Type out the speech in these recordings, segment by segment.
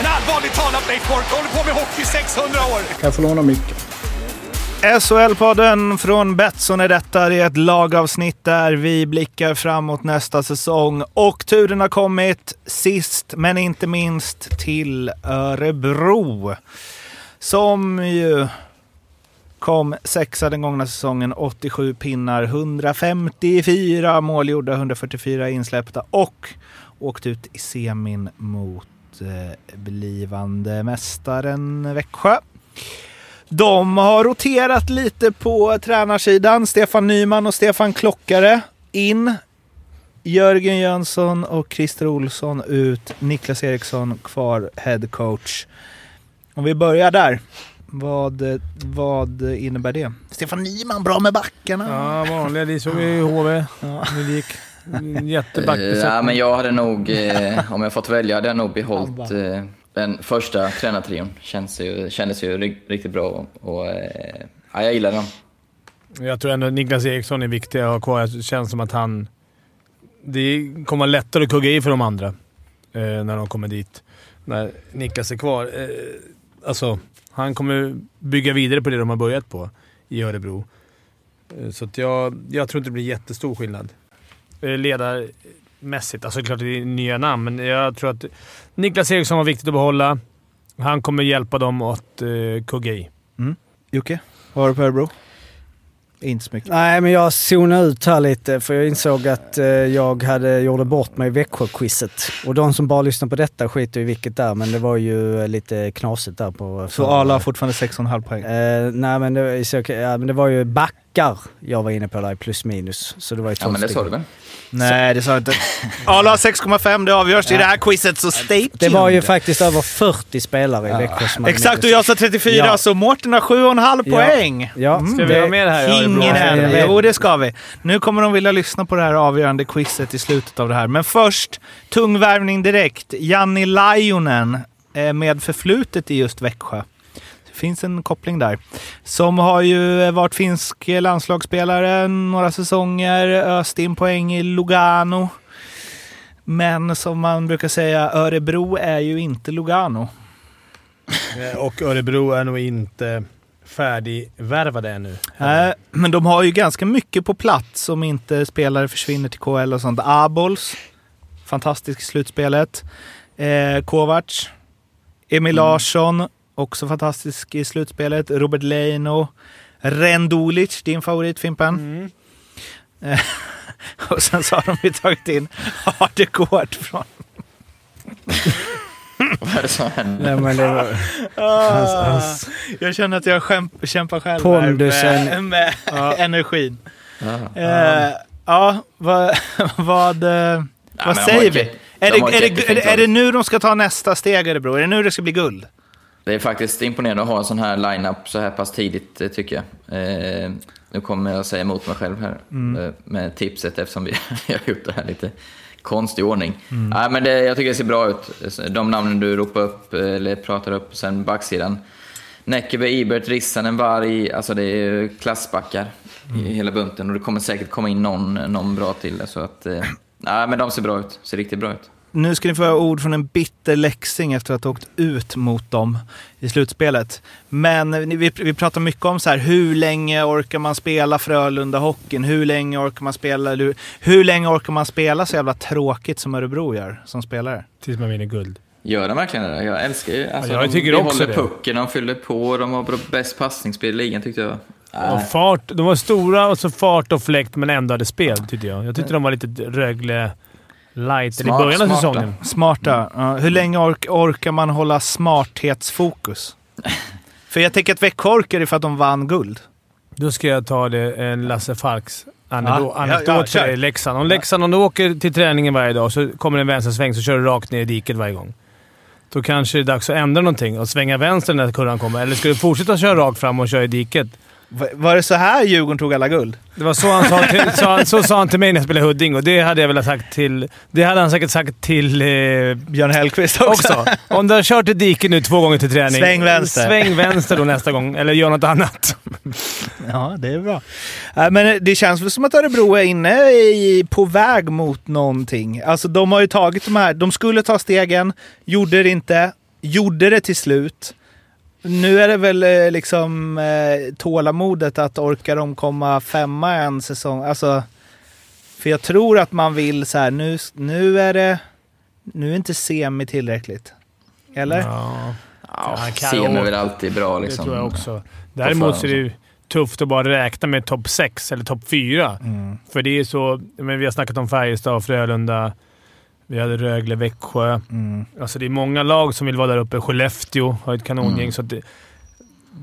En allvarligt talat Leif Boork håller på med hockey i 600 år! Kan jag få låna micken? SHL-podden från Betsson är detta. Det är ett lagavsnitt där vi blickar framåt nästa säsong. Och turen har kommit sist men inte minst till Örebro. Som ju kom sexa den gångna säsongen. 87 pinnar, 154 mål gjorda, 144 insläppta och åkte ut i semin mot blivande mästaren Växjö. De har roterat lite på tränarsidan. Stefan Nyman och Stefan Klockare in. Jörgen Jönsson och Christer Olsson ut. Niklas Eriksson kvar head coach. Om vi börjar där. Vad, vad innebär det? Stefan Nyman, bra med backarna. Ja, vanliga. Det såg vi i HV. Ja. Det gick Eh, jättebackbesättning. Ja, men jag hade nog, eh, om jag fått välja, hade jag nog behållit eh, den första tränartrion. Känns ju, kändes ju ri- riktigt bra och, eh, ja, jag gillar den. Jag tror ändå att Niklas Eriksson är viktig att ha kvar. Det känns som att han... Det kommer vara lättare att kugga i för de andra eh, när de kommer dit. När Niklas är kvar. Eh, alltså, han kommer bygga vidare på det de har börjat på i Örebro. Eh, så jag, jag tror inte det blir jättestor skillnad. Eh, ledarmässigt. Alltså klart det är nya namn, men jag tror att Niklas Eriksson var viktigt att behålla. Han kommer hjälpa dem att eh, kugga i. Jocke, vad har du på Örebro? Inte så mycket. Nej, men jag zonade ut här lite för jag insåg att eh, jag hade gjorde bort mig i Växjö-quizet. Och de som bara lyssnar på detta skiter i vilket där, men det var ju eh, lite knasigt där på... Så Arla har fortfarande 6,5 poäng. Eh, nej, men det, så, ja, men det var ju backar jag var inne på där, plus minus. Så det var ju Ja, men det sa du väl? Nej, det sa jag inte. Arla har 6,5. Det avgörs i det här quizet, så stay tuned. Det var ju faktiskt över 40 spelare i Växjö som hade Exakt, och jag sa 34, Ja. så Mårten har 7,5 Ja. poäng. Ja, Mm, Ska vi det- ha med det här i Örebro? Ingen än. Jo, det ska vi. Nu kommer de vilja lyssna på det här avgörande quizet i slutet av det här. Men först, tung värvning direkt. Janni Lajunen eh, med förflutet i just Växjö. Finns en koppling där. Som har ju varit finsk landslagsspelare några säsonger, öst in poäng i Lugano. Men som man brukar säga, Örebro är ju inte Lugano. Eh, Och Örebro är nog inte färdigvärvade ännu. Nej, men de har ju ganska mycket på plats om inte spelare försvinner till KL och sånt. Abols, fantastisk i slutspelet. Eh, Kovacs, Emil Larsson, också fantastisk i slutspelet. Robert Leino, Rendulic, din favorit Fimpen. Eh, och sen så har de ju tagit in Hardegård från... Vad är det som händer? Nej, men det var, Ah, jag känner att jag skämp, kämpar själv Pondusen. här med, med energin. Ja. Eh, ja, vad, vad, eh, vad de säger vi? Är de det, är, det, är, det, är det nu de ska ta nästa steg Örebro? Är det nu det ska bli guld? Det är faktiskt imponerande att ha en sån här line-up så här pass tidigt, eh, tycker jag. Eh, nu kommer jag säga emot mig själv här eh, med tipset eftersom vi har gjort det här lite konstig ordning. Nej, men det, jag tycker det ser bra ut. De namnen du ropar upp, eh, eller pratar upp, sen backsidan. Näckeby, Ibert, Rissanen, Varg, alltså det är klassbackar i hela bunten och det kommer säkert komma in någon, någon bra till. Så att, nej, men de ser bra ut, ser riktigt bra ut. Nu ska ni få höra ord från en bitter läxing efter att ha åkt ut mot dem i slutspelet. Men vi, vi pratar mycket om så här, hur länge orkar man spela Frölunda-hockeyn? Hur länge orkar man spela, hur, hur länge orkar man spela så jävla tråkigt som Örebro gör som spelare? Tills man vinner guld. Gör de verkligen det? Jag älskar ju... Alltså, Ja, jag de, tycker de också håller det. pucken, de fyller på, de har bäst passningsspel i ligan tyckte jag. Och fart. De var stora och så fart och fläkt, men ändå hade spel, tyckte jag. Jag tyckte de var lite Rögle light Smart, i början av smarta. säsongen. Smarta. Ja, hur länge ork, orkar man hålla smarthetsfokus? För jag tänker att Växjö orkar det för att de vann guld. Då ska jag ta det, en Lasse Falks anekdot, Ja, ja, ja, dig i Leksand. Om Leksand, om du åker till träningen varje dag så kommer det en vänstersväng så kör du rakt ner i diket varje gång. då kanske det är dags att ändra någonting och svänga vänster när kurvan kommer. Eller ska du fortsätta köra rakt fram och köra i diket? Va- Var det så här Djurgården tog alla guld? Det var så han sa till, så, han- så sa han till mig när jag spelade Huddinge och det hade jag velat sagt till... Det hade han säkert sagt till... Eh, Björn Hellkvist också. också. Om du har kört i diket nu två gånger till träning. Sväng vänster. Sväng vänster då nästa gång, eller gör något annat. Ja, det är bra. Äh, men det känns väl som att Örebro är inne i, på väg mot någonting. Alltså de har ju tagit de här, de skulle ta stegen, gjorde det inte, gjorde det till slut. Nu är det väl eh, liksom eh, tålamodet att orka de komma femma en säsong. Alltså, för jag tror att man vill så här, nu, nu är det, nu är inte semi tillräckligt. Eller? Ja, Ja, Han kan Sem är väl alltid bra det liksom. tror jag också. Däremot så är det ju tufft att bara räkna med topp 6 eller topp 4. Mm. För det är så... Men vi har snackat om Färjestad, Frölunda. Vi hade Rögle, Växjö. Mm. Alltså det är många lag som vill vara där uppe. Skellefteå har ett kanongäng. Mm. Så det,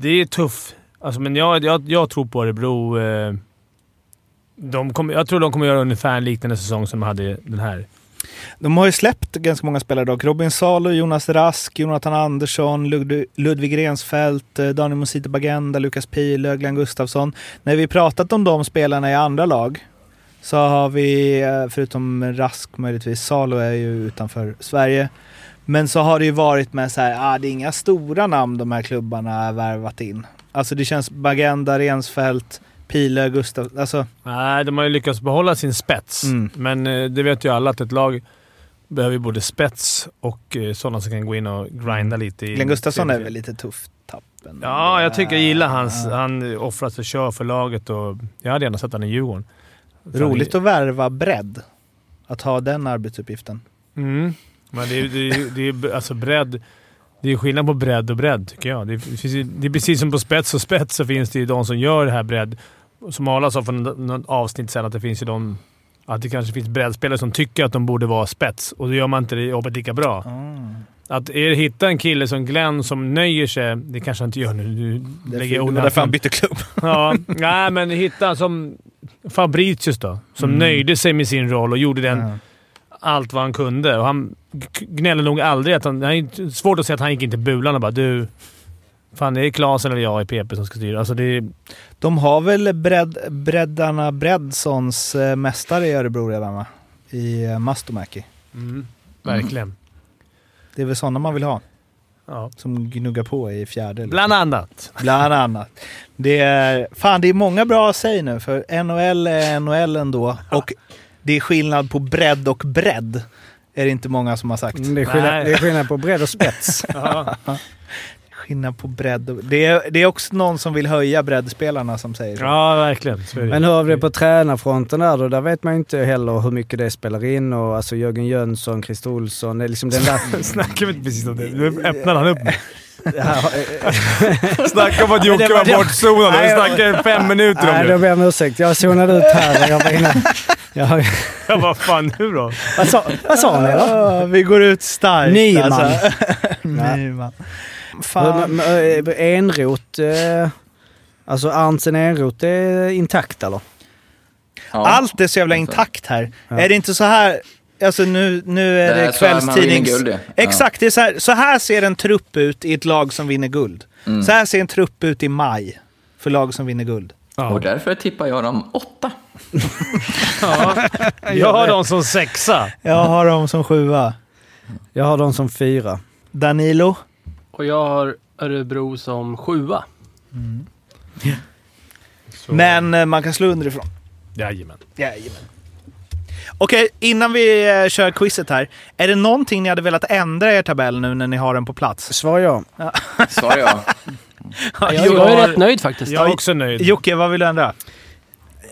det är tufft. Alltså, men jag, jag, jag tror på Örebro. Eh, de kommer, jag tror de kommer göra ungefär en liknande säsong som de hade den här. De har ju släppt ganska många spelare dock. Robin Salo, Jonas Rask, Jonathan Andersson, Lud- Ludvig Rensfeldt, eh, Daniel Musite Bagenda, Lukas Pihlö, Glenn Gustafsson. När vi pratat om de spelarna i andra lag så har vi, eh, förutom Rask möjligtvis, Salo är ju utanför Sverige. Men så har det ju varit med så här, ah, det är inga stora namn de här klubbarna har värvat in. Alltså det känns Bagenda, Rensfeldt, Pihlö, Gustafsson. Alltså, Nej, de har ju lyckats behålla sin spets. Mm. Men eh, det vet ju alla att ett lag behöver både spets och eh, sådana som kan gå in och grinda lite. I Glenn Gustafsson är väl lite tufft tapp. ändå. Ja, jag tycker jag gillar hans... Han offrar sig och kör för laget och jag hade gärna sett honom i Djurgården. Roligt att värva bredd. Att ha den arbetsuppgiften. Mm. Men det är, det är, det är alltså bredd. Det är skillnad på bredd och bredd, tycker jag. Det, finns det är precis som på spets och spets så finns det ju de som gör det här bredd. Som Arla sa för något avsnitt sen, att det finns ju de... Att det kanske finns breddspelare som tycker att de borde vara spets och då gör man inte det jobbet lika bra. Att er hitta en kille som Glenn som nöjer sig, det kanske han inte gör nu. nu Det lägger jag var orden därför han bytte klubb. Ja, nej, men hitta som Fabricius då. Som Mm. nöjde sig med sin roll och gjorde den Ja. allt vad han kunde. Och han g- gnäller nog aldrig att han... Det är svårt att säga att han gick in till bulan och bara du... Fan, det är Klasen eller jag i PP som ska styra. Alltså det är... De har väl bredd, breddarna Breddsons eh, mästare i Örebro redan va? I eh, Mastomäki. Mm, verkligen. Det är väl sådana man vill ha. Ja. Som gnuggar på i fjärde. liksom. Bland annat. Bland annat. Det är, fan, det är många bra att säga nu, för NHL är NHL ändå. Och det är skillnad på bredd och bredd. Är det inte många som har sagt. Det är, skillnad, Nej. det är skillnad på bredd och spets. Ja. Skillnad på bredd och... Det är, det är också någon som vill höja breddspelarna som säger så. ja, verkligen. Är. Men hur har vi det på tränarfronten där då? Där vet man ju inte heller hur mycket det spelar in och alltså Jörgen Jönsson, Christer Olsson, det är liksom den där... Snackar vi inte precis om det? Nu öppnar han upp. Snacka om att Jocke var bortzonad. Vi Nej, snackar fem minuter nej, om då det. ber jag om ursäkt. Jag zonade ut här. Jag var inne. Jag, Jag bara, fan nu då? vad, sa, vad sa ni då? Ja, vi går ut starkt Nyman. alltså. Nej. Nyman. Fan. Eh, Enrot, eh, alltså Arntzen Enrot är intakt eller? Ja. Allt är så jävla intakt här. Ja. Är det inte så här... Alltså nu, nu är Det det, är kvällstidnings... guld, ja. Exakt, det är så, här, så här ser en trupp ut i ett lag som vinner guld. Mm. Så här ser en trupp ut i maj för lag som vinner guld. Och därför tippar jag dem åtta. Jag har dem som sexa. Jag har dem som sjua. Jag har dem som fyra. Danilo. Och jag har Örebro som sjua. Men eh, man kan slå underifrån. Jajamän. Jajamän. Okej, innan vi eh, kör quizet här. Är det någonting ni hade velat ändra i er tabell nu när ni har den på plats? Svar ja. Sa jag. Jag, jag är rätt nöjd faktiskt. Jag är också nöjd. Jocke, vad vill du ändra?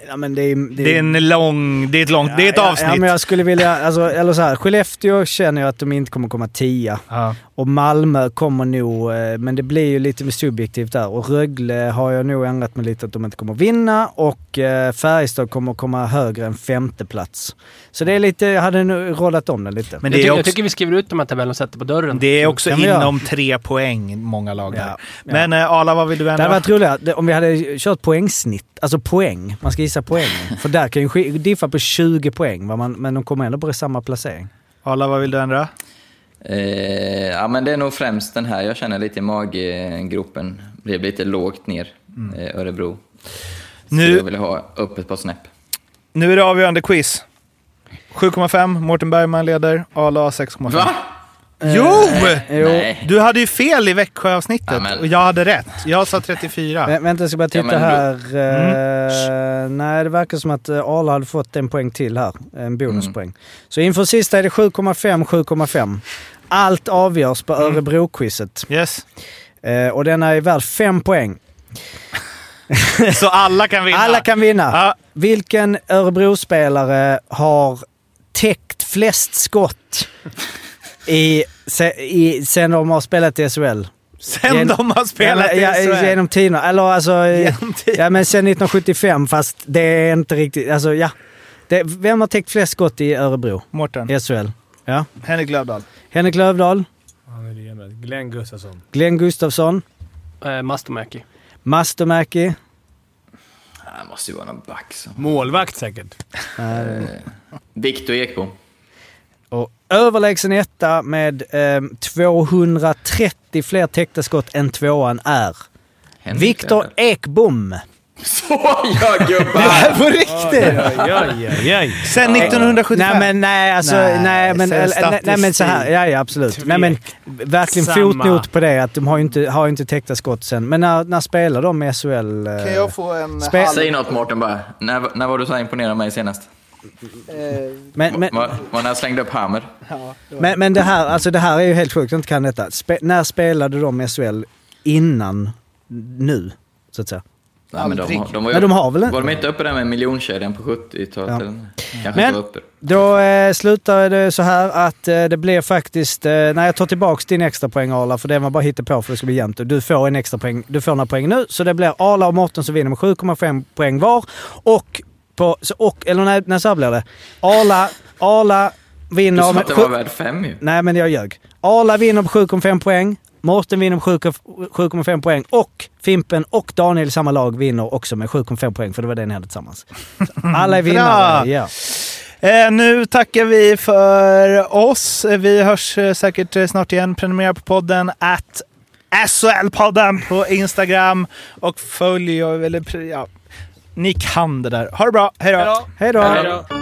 ja men det, är, det, Det är en lång... Det är ett långt... det är ett ja, avsnitt. Ja, men jag skulle vilja, alltså, eller så här, Skellefteå känner jag att de inte kommer komma tia. Ja. Och Malmö kommer nog, eh, men det blir ju lite subjektivt där. Och Rögle har jag nog ändrat mig lite att de inte kommer vinna. Och eh, Färjestad kommer komma högre än femte plats. Så det är lite, jag hade nog rollat om det lite. Men jag, det är, tycker, jag tycker vi skriver ut de här tabellerna och sätter på dörren. det är också inom tre poäng, många lag där. Ja, ja. Men eh, Arla, vad vill du Det ändra? hade varit roligare det- om vi hade kört poängsnitt, alltså poäng. Man ska gissa poängen. För där kan ju diffa på 20 poäng? Man, men de kommer ändå på samma placering. Arla, vad vill du ändra? Eh, ja, men det är nog främst den här jag känner lite i maggropen. Blev lite lågt ner, eh, Örebro. Så Nu- jag vill ha upp ett par snäpp. Nu är det avgörande quiz. 7,5. Mårten Bergman leder. Arla 6,5. Va? Jo! Jo. Nej. Du hade ju fel i Växjöavsnittet Ja, och jag hade rätt. Jag sa 34. Vä- vänta, jag ska bara titta men här. Mm. Eh, nej, det verkar som att Arla hade fått en poäng till här. En bonuspoäng. Mm. Så inför sista är det 7,5, 7,5. Allt avgörs på Mm. Örebro-quizet. Yes. Eh, och den är värd 5 poäng. Så alla kan vinna. Alla kan vinna. Ja. Vilken Örebro-spelare har täckt flest skott i, se, i, sen de har spelat i SHL? Sen Gen- de har spelat ja, i ja, SHL. Genom tiderna. Eller alltså... Genom tiderna. Ja, men sen 1975, fast det är inte riktigt... Alltså, ja. Det, vem har täckt flest skott i Örebro? Mårten. I SHL? Ja. Henrik Lövdahl. Henrik Lövdahl, Han är det med. Glenn Gustafsson. Glenn Gustafsson, Eh, Mastomäki. Mastomäki. Det måste ju vara någon back. som- Målvakt säkert. Eh, Viktor Ekbom. Och överlägsen etta med eh, 230 fler täckta skott än tvåan är Viktor Lövdahl. Ekbom. Så ja gubbar! På riktigt? Oj, oj, oj. Sen 1975. Nej men nej, alltså, Nej, nej, men, nej, nej men så här, ja, ja absolut. Nej men verkligen Samma. fotnot på det att de har ju inte, har inte täckta skott sen. Men när, när spelar de i SHL? eh, Kan jag få en Spel- halv... Säg något Mårten bara. När, när var du så här imponerad av mig senast? Men, men, Var, var när jag slängde upp hammer? men, men det här, alltså det här är ju helt sjukt, jag inte kan detta. Spe, när spelade de i SHL innan nu, så att säga? Nej, men de, har- de var, Men de har väl inte- Var de inte uppe där med miljonkedjan på 70-talet? Ja. Men-. Då eh, slutar det så här att eh, det blir faktiskt... Eh, när jag tar tillbaks din extra poäng Arla, för det var bara på för det ska bli jämnt. Du får en extra poäng. Du får några poäng nu, så det blir Arla och Mårten som vinner med 7,5 poäng var. Och på... Och, eller nej, nej, så här blir det. Arla, Arla Du vinner... sa med att sju- var värd fem ju. Nej, men jag ljög. Arla vinner på 7,5 poäng. Mårten vinner på 7,5 poäng. Och Fimpen och Daniel i samma lag vinner också med 7,5 poäng, för det var det ni hade tillsammans. Så Alla är vinnare. Ja. Eh, nu tackar vi för oss. Eh, Vi hörs eh, säkert eh, snart igen. Prenumerera på podden at SHL-podden på Instagram och följ, eller pre- ja, ni kan det där. Ha det bra! Hej då! Hej då.